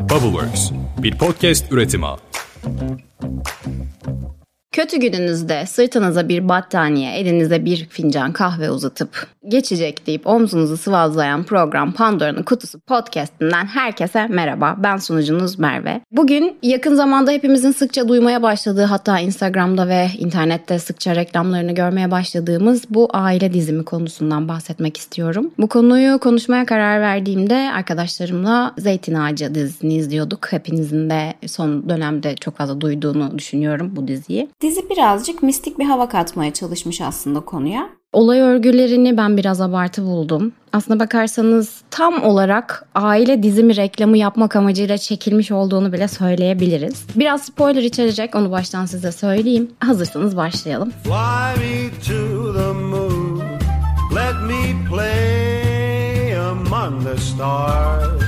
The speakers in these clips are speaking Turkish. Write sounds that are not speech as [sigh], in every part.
Bubbleworks, bir podcast üretimi. Kötü gününüzde sırtınıza bir battaniye, elinize bir fincan kahve uzatıp geçecek deyip omzunuzu sıvazlayan program Pandora'nın Kutusu podcastinden herkese merhaba. Ben sunucunuz Merve. Bugün yakın zamanda hepimizin sıkça duymaya başladığı hatta Instagram'da ve internette sıkça reklamlarını görmeye başladığımız bu aile dizimi konusundan bahsetmek istiyorum. Bu konuyu konuşmaya karar verdiğimde arkadaşlarımla Zeytin Ağacı dizisini izliyorduk. Hepinizin de son dönemde çok fazla duyduğunu düşünüyorum bu diziyi. Dizi birazcık mistik bir hava katmaya çalışmış aslında konuya. Olay örgülerini ben biraz abartı buldum. Aslına bakarsanız tam olarak aile dizimi reklamı yapmak amacıyla çekilmiş olduğunu bile söyleyebiliriz. Biraz spoiler içerecek onu baştan size söyleyeyim. Hazırsanız başlayalım. Fly me to the moon, let me play among the stars.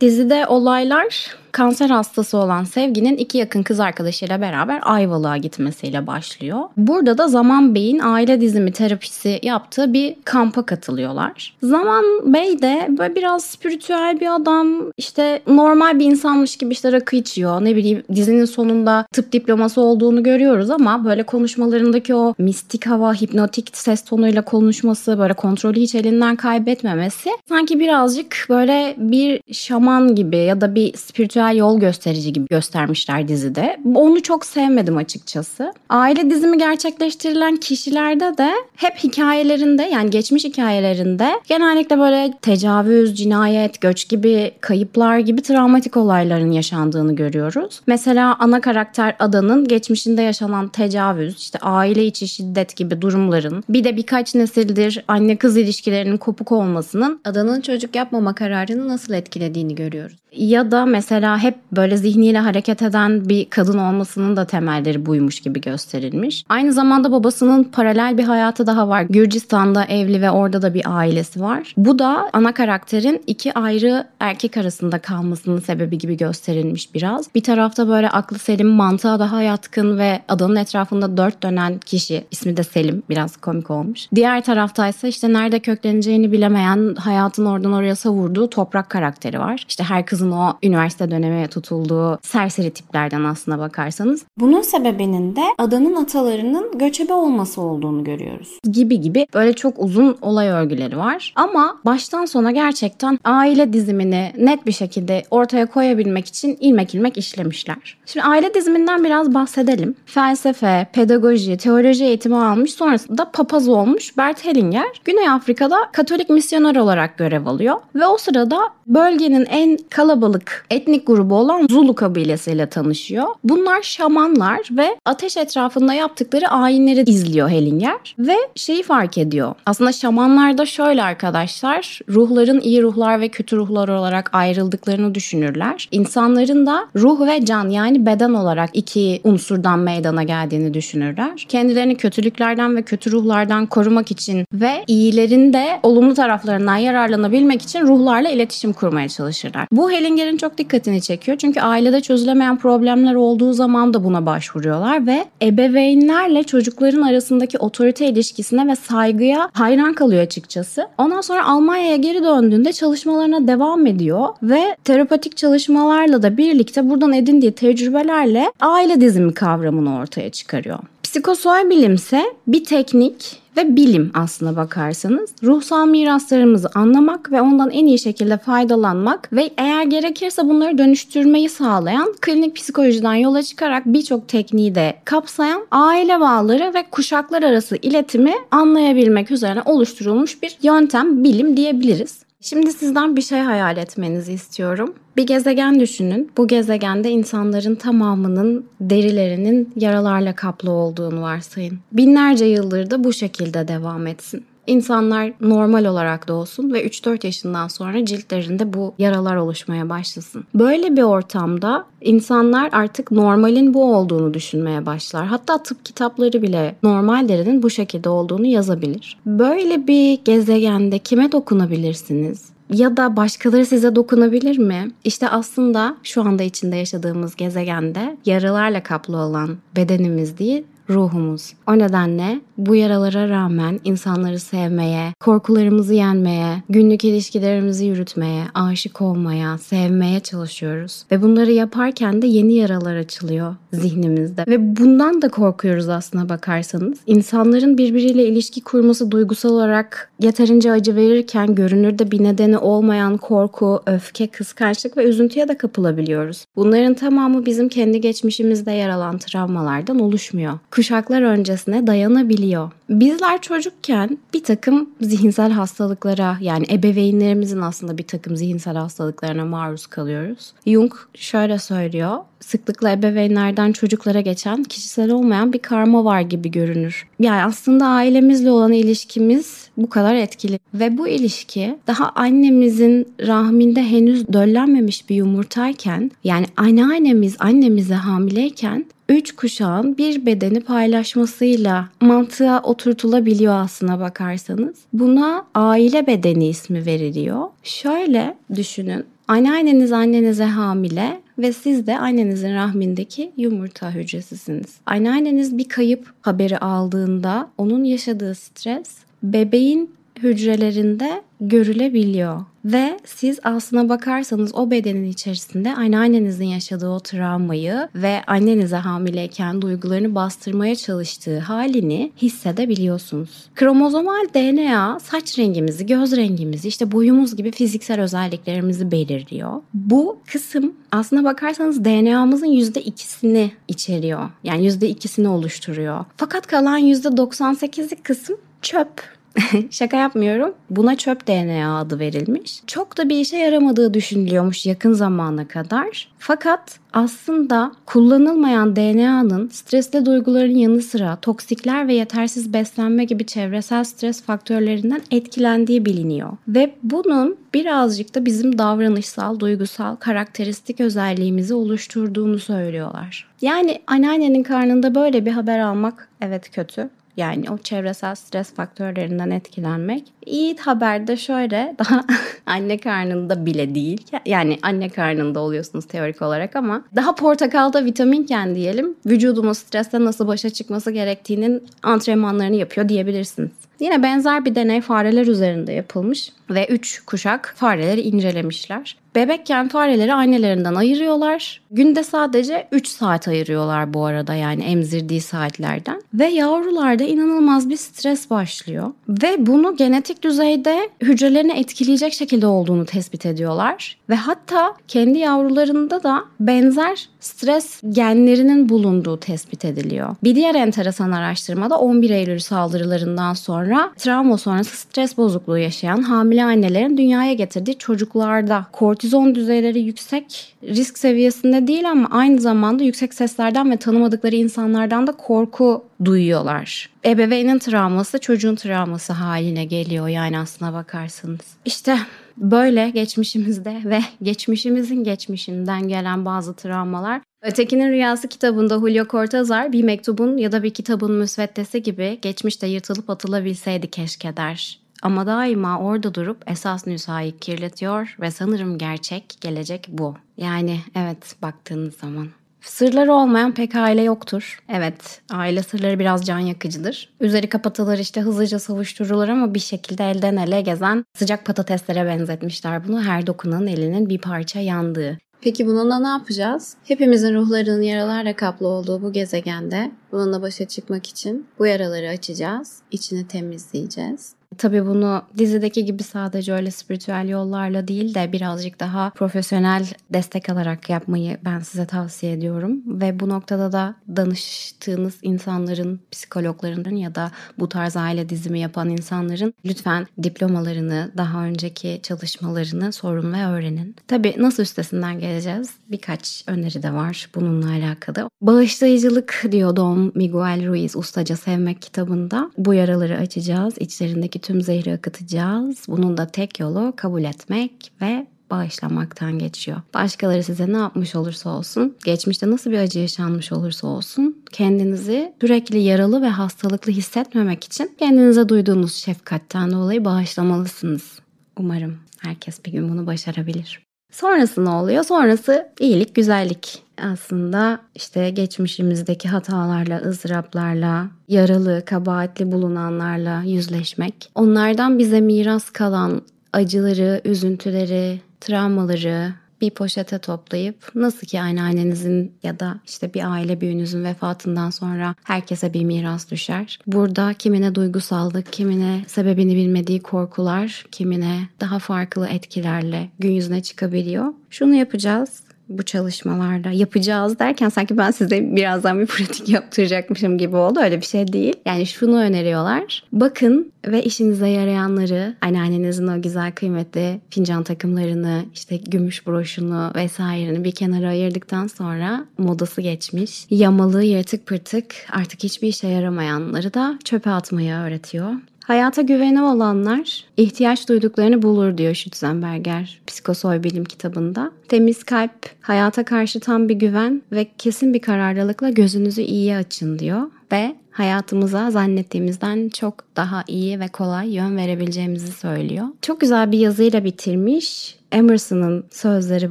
Dizide olaylar kanser hastası olan Sevgi'nin iki yakın kız arkadaşıyla beraber Ayvalık'a gitmesiyle başlıyor. Burada da Zaman Bey'in aile dizimi terapisi yaptığı bir kampa katılıyorlar. Zaman Bey de böyle biraz spiritüel bir adam. işte normal bir insanmış gibi işte rakı içiyor. Ne bileyim dizinin sonunda tıp diploması olduğunu görüyoruz ama böyle konuşmalarındaki o mistik hava, hipnotik ses tonuyla konuşması, böyle kontrolü hiç elinden kaybetmemesi sanki birazcık böyle bir şaman gibi ya da bir spiritüel güzel yol gösterici gibi göstermişler dizide. Onu çok sevmedim açıkçası. Aile dizimi gerçekleştirilen kişilerde de hep hikayelerinde yani geçmiş hikayelerinde genellikle böyle tecavüz, cinayet, göç gibi kayıplar gibi travmatik olayların yaşandığını görüyoruz. Mesela ana karakter Adan'ın geçmişinde yaşanan tecavüz, işte aile içi şiddet gibi durumların bir de birkaç nesildir anne kız ilişkilerinin kopuk olmasının Adan'ın çocuk yapmama kararını nasıl etkilediğini görüyoruz. Ya da mesela hep böyle zihniyle hareket eden bir kadın olmasının da temelleri buymuş gibi gösterilmiş. Aynı zamanda babasının paralel bir hayatı daha var. Gürcistan'da evli ve orada da bir ailesi var. Bu da ana karakterin iki ayrı erkek arasında kalmasının sebebi gibi gösterilmiş biraz. Bir tarafta böyle aklı selim, mantığa daha yatkın ve adanın etrafında dört dönen kişi. ismi de Selim. Biraz komik olmuş. Diğer taraftaysa işte nerede kökleneceğini bilemeyen, hayatın oradan oraya savurduğu toprak karakteri var. İşte her kızın o üniversite dönemi döneme tutulduğu serseri tiplerden aslına bakarsanız. Bunun sebebinin de adanın atalarının göçebe olması olduğunu görüyoruz. Gibi gibi böyle çok uzun olay örgüleri var. Ama baştan sona gerçekten aile dizimini net bir şekilde ortaya koyabilmek için ilmek ilmek işlemişler. Şimdi aile diziminden biraz bahsedelim. Felsefe, pedagoji, teoloji eğitimi almış sonrasında papaz olmuş Bert Hellinger Güney Afrika'da Katolik misyoner olarak görev alıyor. Ve o sırada bölgenin en kalabalık etnik grubu olan Zulu kabilesiyle tanışıyor. Bunlar şamanlar ve ateş etrafında yaptıkları ayinleri izliyor Hellinger ve şeyi fark ediyor. Aslında şamanlarda şöyle arkadaşlar ruhların iyi ruhlar ve kötü ruhlar olarak ayrıldıklarını düşünürler. İnsanların da ruh ve can yani beden olarak iki unsurdan meydana geldiğini düşünürler. Kendilerini kötülüklerden ve kötü ruhlardan korumak için ve iyilerin de olumlu taraflarından yararlanabilmek için ruhlarla iletişim kurmaya çalışırlar. Bu Hellinger'in çok dikkatini çekiyor. Çünkü ailede çözülemeyen problemler olduğu zaman da buna başvuruyorlar ve ebeveynlerle çocukların arasındaki otorite ilişkisine ve saygıya hayran kalıyor açıkçası. Ondan sonra Almanya'ya geri döndüğünde çalışmalarına devam ediyor ve terapatik çalışmalarla da birlikte buradan edindiği tecrübelerle aile dizimi kavramını ortaya çıkarıyor. Psikosoy bilimse bir teknik ve bilim aslına bakarsanız. Ruhsal miraslarımızı anlamak ve ondan en iyi şekilde faydalanmak ve eğer gerekirse bunları dönüştürmeyi sağlayan klinik psikolojiden yola çıkarak birçok tekniği de kapsayan aile bağları ve kuşaklar arası iletimi anlayabilmek üzerine oluşturulmuş bir yöntem, bilim diyebiliriz. Şimdi sizden bir şey hayal etmenizi istiyorum. Bir gezegen düşünün. Bu gezegende insanların tamamının derilerinin yaralarla kaplı olduğunu varsayın. Binlerce yıldır da bu şekilde devam etsin. İnsanlar normal olarak doğsun ve 3-4 yaşından sonra ciltlerinde bu yaralar oluşmaya başlasın. Böyle bir ortamda insanlar artık normalin bu olduğunu düşünmeye başlar. Hatta tıp kitapları bile normal derinin bu şekilde olduğunu yazabilir. Böyle bir gezegende kime dokunabilirsiniz? ya da başkaları size dokunabilir mi? İşte aslında şu anda içinde yaşadığımız gezegende yaralarla kaplı olan bedenimiz değil, ruhumuz. O nedenle bu yaralara rağmen insanları sevmeye, korkularımızı yenmeye, günlük ilişkilerimizi yürütmeye, aşık olmaya, sevmeye çalışıyoruz. Ve bunları yaparken de yeni yaralar açılıyor zihnimizde. Ve bundan da korkuyoruz aslına bakarsanız. İnsanların birbiriyle ilişki kurması duygusal olarak yeterince acı verirken görünürde bir nedeni olmayan korku, öfke, kıskançlık ve üzüntüye de kapılabiliyoruz. Bunların tamamı bizim kendi geçmişimizde yer alan travmalardan oluşmuyor. Kuşaklar öncesine dayanabiliyor. Bizler çocukken bir takım zihinsel hastalıklara yani ebeveynlerimizin aslında bir takım zihinsel hastalıklarına maruz kalıyoruz. Jung şöyle söylüyor. Sıklıkla ebeveynlerden çocuklara geçen kişisel olmayan bir karma var gibi görünür. Yani aslında ailemizle olan ilişkimiz bu kadar etkili. Ve bu ilişki daha annemizin rahminde henüz döllenmemiş bir yumurtayken yani anneannemiz annemize hamileyken üç kuşağın bir bedeni paylaşmasıyla mantığa oturtulabiliyor aslına bakarsanız. Buna aile bedeni ismi veriliyor. Şöyle düşünün. Anneanneniz annenize hamile ve siz de annenizin rahmindeki yumurta hücresisiniz. Anneanneniz bir kayıp haberi aldığında onun yaşadığı stres bebeğin hücrelerinde görülebiliyor. Ve siz aslına bakarsanız o bedenin içerisinde anneannenizin yaşadığı o travmayı ve annenize hamileyken duygularını bastırmaya çalıştığı halini hissedebiliyorsunuz. Kromozomal DNA saç rengimizi, göz rengimizi, işte boyumuz gibi fiziksel özelliklerimizi belirliyor. Bu kısım aslına bakarsanız DNA'mızın %2'sini içeriyor. Yani %2'sini oluşturuyor. Fakat kalan %98'lik kısım çöp. [laughs] Şaka yapmıyorum. Buna çöp DNA adı verilmiş. Çok da bir işe yaramadığı düşünülüyormuş yakın zamana kadar. Fakat aslında kullanılmayan DNA'nın stresli duyguların yanı sıra toksikler ve yetersiz beslenme gibi çevresel stres faktörlerinden etkilendiği biliniyor. Ve bunun birazcık da bizim davranışsal, duygusal, karakteristik özelliğimizi oluşturduğunu söylüyorlar. Yani anneannenin karnında böyle bir haber almak evet kötü. Yani o çevresel stres faktörlerinden etkilenmek. İyi haber de şöyle [laughs] daha anne karnında bile değil. Yani anne karnında oluyorsunuz teorik olarak ama daha portakalda vitaminken diyelim vücudumuz stresle nasıl başa çıkması gerektiğinin antrenmanlarını yapıyor diyebilirsiniz. Yine benzer bir deney fareler üzerinde yapılmış ve 3 kuşak fareleri incelemişler. Bebekken fareleri annelerinden ayırıyorlar. Günde sadece 3 saat ayırıyorlar bu arada yani emzirdiği saatlerden. Ve yavrularda inanılmaz bir stres başlıyor. Ve bunu genetik düzeyde hücrelerini etkileyecek şekilde olduğunu tespit ediyorlar. Ve hatta kendi yavrularında da benzer stres genlerinin bulunduğu tespit ediliyor. Bir diğer enteresan araştırmada 11 Eylül saldırılarından sonra travma sonrası stres bozukluğu yaşayan hamile annelerin dünyaya getirdiği çocuklarda kortizon düzeyleri yüksek risk seviyesinde değil ama aynı zamanda yüksek seslerden ve tanımadıkları insanlardan da korku duyuyorlar. Ebeveynin travması çocuğun travması haline geliyor yani aslına bakarsanız. İşte böyle geçmişimizde [laughs] ve geçmişimizin geçmişinden gelen bazı travmalar Ötekinin Rüyası kitabında Julio Cortázar bir mektubun ya da bir kitabın müsveddesi gibi geçmişte yırtılıp atılabilseydi keşke der. Ama daima orada durup esas nüshayı kirletiyor ve sanırım gerçek gelecek bu. Yani evet baktığınız zaman. Sırları olmayan pek aile yoktur. Evet, aile sırları biraz can yakıcıdır. Üzeri kapatılır işte hızlıca savuşturulur ama bir şekilde elden ele gezen sıcak patateslere benzetmişler bunu. Her dokunan elinin bir parça yandığı. Peki bununla ne yapacağız? Hepimizin ruhlarının yaralarla kaplı olduğu bu gezegende bununla başa çıkmak için bu yaraları açacağız, içini temizleyeceğiz. Tabii bunu dizideki gibi sadece öyle spiritüel yollarla değil de birazcık daha profesyonel destek alarak yapmayı ben size tavsiye ediyorum. Ve bu noktada da danıştığınız insanların, psikologların ya da bu tarz aile dizimi yapan insanların lütfen diplomalarını, daha önceki çalışmalarını sorun ve öğrenin. Tabii nasıl üstesinden geleceğiz? Birkaç öneri de var bununla alakalı. Bağışlayıcılık diyor Don Miguel Ruiz Ustaca Sevmek kitabında. Bu yaraları açacağız. İçlerindeki tüm zehri akıtacağız. Bunun da tek yolu kabul etmek ve bağışlamaktan geçiyor. Başkaları size ne yapmış olursa olsun, geçmişte nasıl bir acı yaşanmış olursa olsun kendinizi sürekli yaralı ve hastalıklı hissetmemek için kendinize duyduğunuz şefkatten dolayı bağışlamalısınız. Umarım herkes bir gün bunu başarabilir. Sonrası ne oluyor? Sonrası iyilik, güzellik aslında işte geçmişimizdeki hatalarla, ızdıraplarla, yaralı, kabahatli bulunanlarla yüzleşmek. Onlardan bize miras kalan acıları, üzüntüleri, travmaları, bir poşete toplayıp nasıl ki anneannenizin ya da işte bir aile büyüğünüzün vefatından sonra herkese bir miras düşer. Burada kimine duygusallık, kimine sebebini bilmediği korkular, kimine daha farklı etkilerle gün yüzüne çıkabiliyor. Şunu yapacağız bu çalışmalarda yapacağız derken sanki ben size birazdan bir pratik [laughs] yaptıracakmışım gibi oldu. Öyle bir şey değil. Yani şunu öneriyorlar. Bakın ve işinize yarayanları anneannenizin o güzel kıymetli fincan takımlarını işte gümüş broşunu vesaireini bir kenara ayırdıktan sonra modası geçmiş. Yamalı, yırtık pırtık artık hiçbir işe yaramayanları da çöpe atmayı öğretiyor. Hayata güveni olanlar ihtiyaç duyduklarını bulur diyor Schützenberger Psikosoy Bilim kitabında. Temiz kalp, hayata karşı tam bir güven ve kesin bir kararlılıkla gözünüzü iyiye açın diyor. Ve hayatımıza zannettiğimizden çok daha iyi ve kolay yön verebileceğimizi söylüyor. Çok güzel bir yazıyla bitirmiş. Emerson'ın sözleri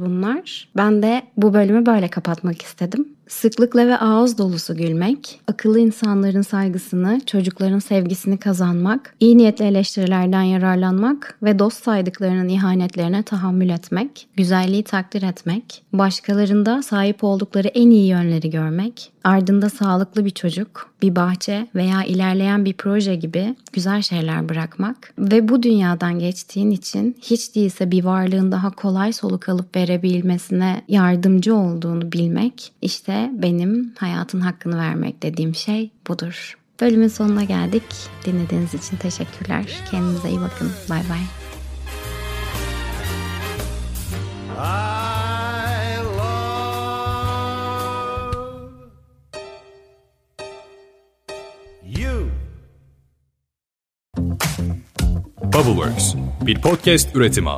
bunlar. Ben de bu bölümü böyle kapatmak istedim. Sıklıkla ve ağız dolusu gülmek, akıllı insanların saygısını, çocukların sevgisini kazanmak, iyi niyetli eleştirilerden yararlanmak ve dost saydıklarının ihanetlerine tahammül etmek, güzelliği takdir etmek, başkalarında sahip oldukları en iyi yönleri görmek, ardında sağlıklı bir çocuk, bir bahçe veya ilerleyen bir proje gibi güzel şeyler bırakmak ve bu dünyadan geçtiğin için hiç değilse bir varlığın daha kolay soluk alıp verebilmesine yardımcı olduğunu bilmek işte benim hayatın hakkını vermek dediğim şey budur. Bölümün sonuna geldik. Dinlediğiniz için teşekkürler. Kendinize iyi bakın. Bay bay. Bubbleworks bir podcast üretimi.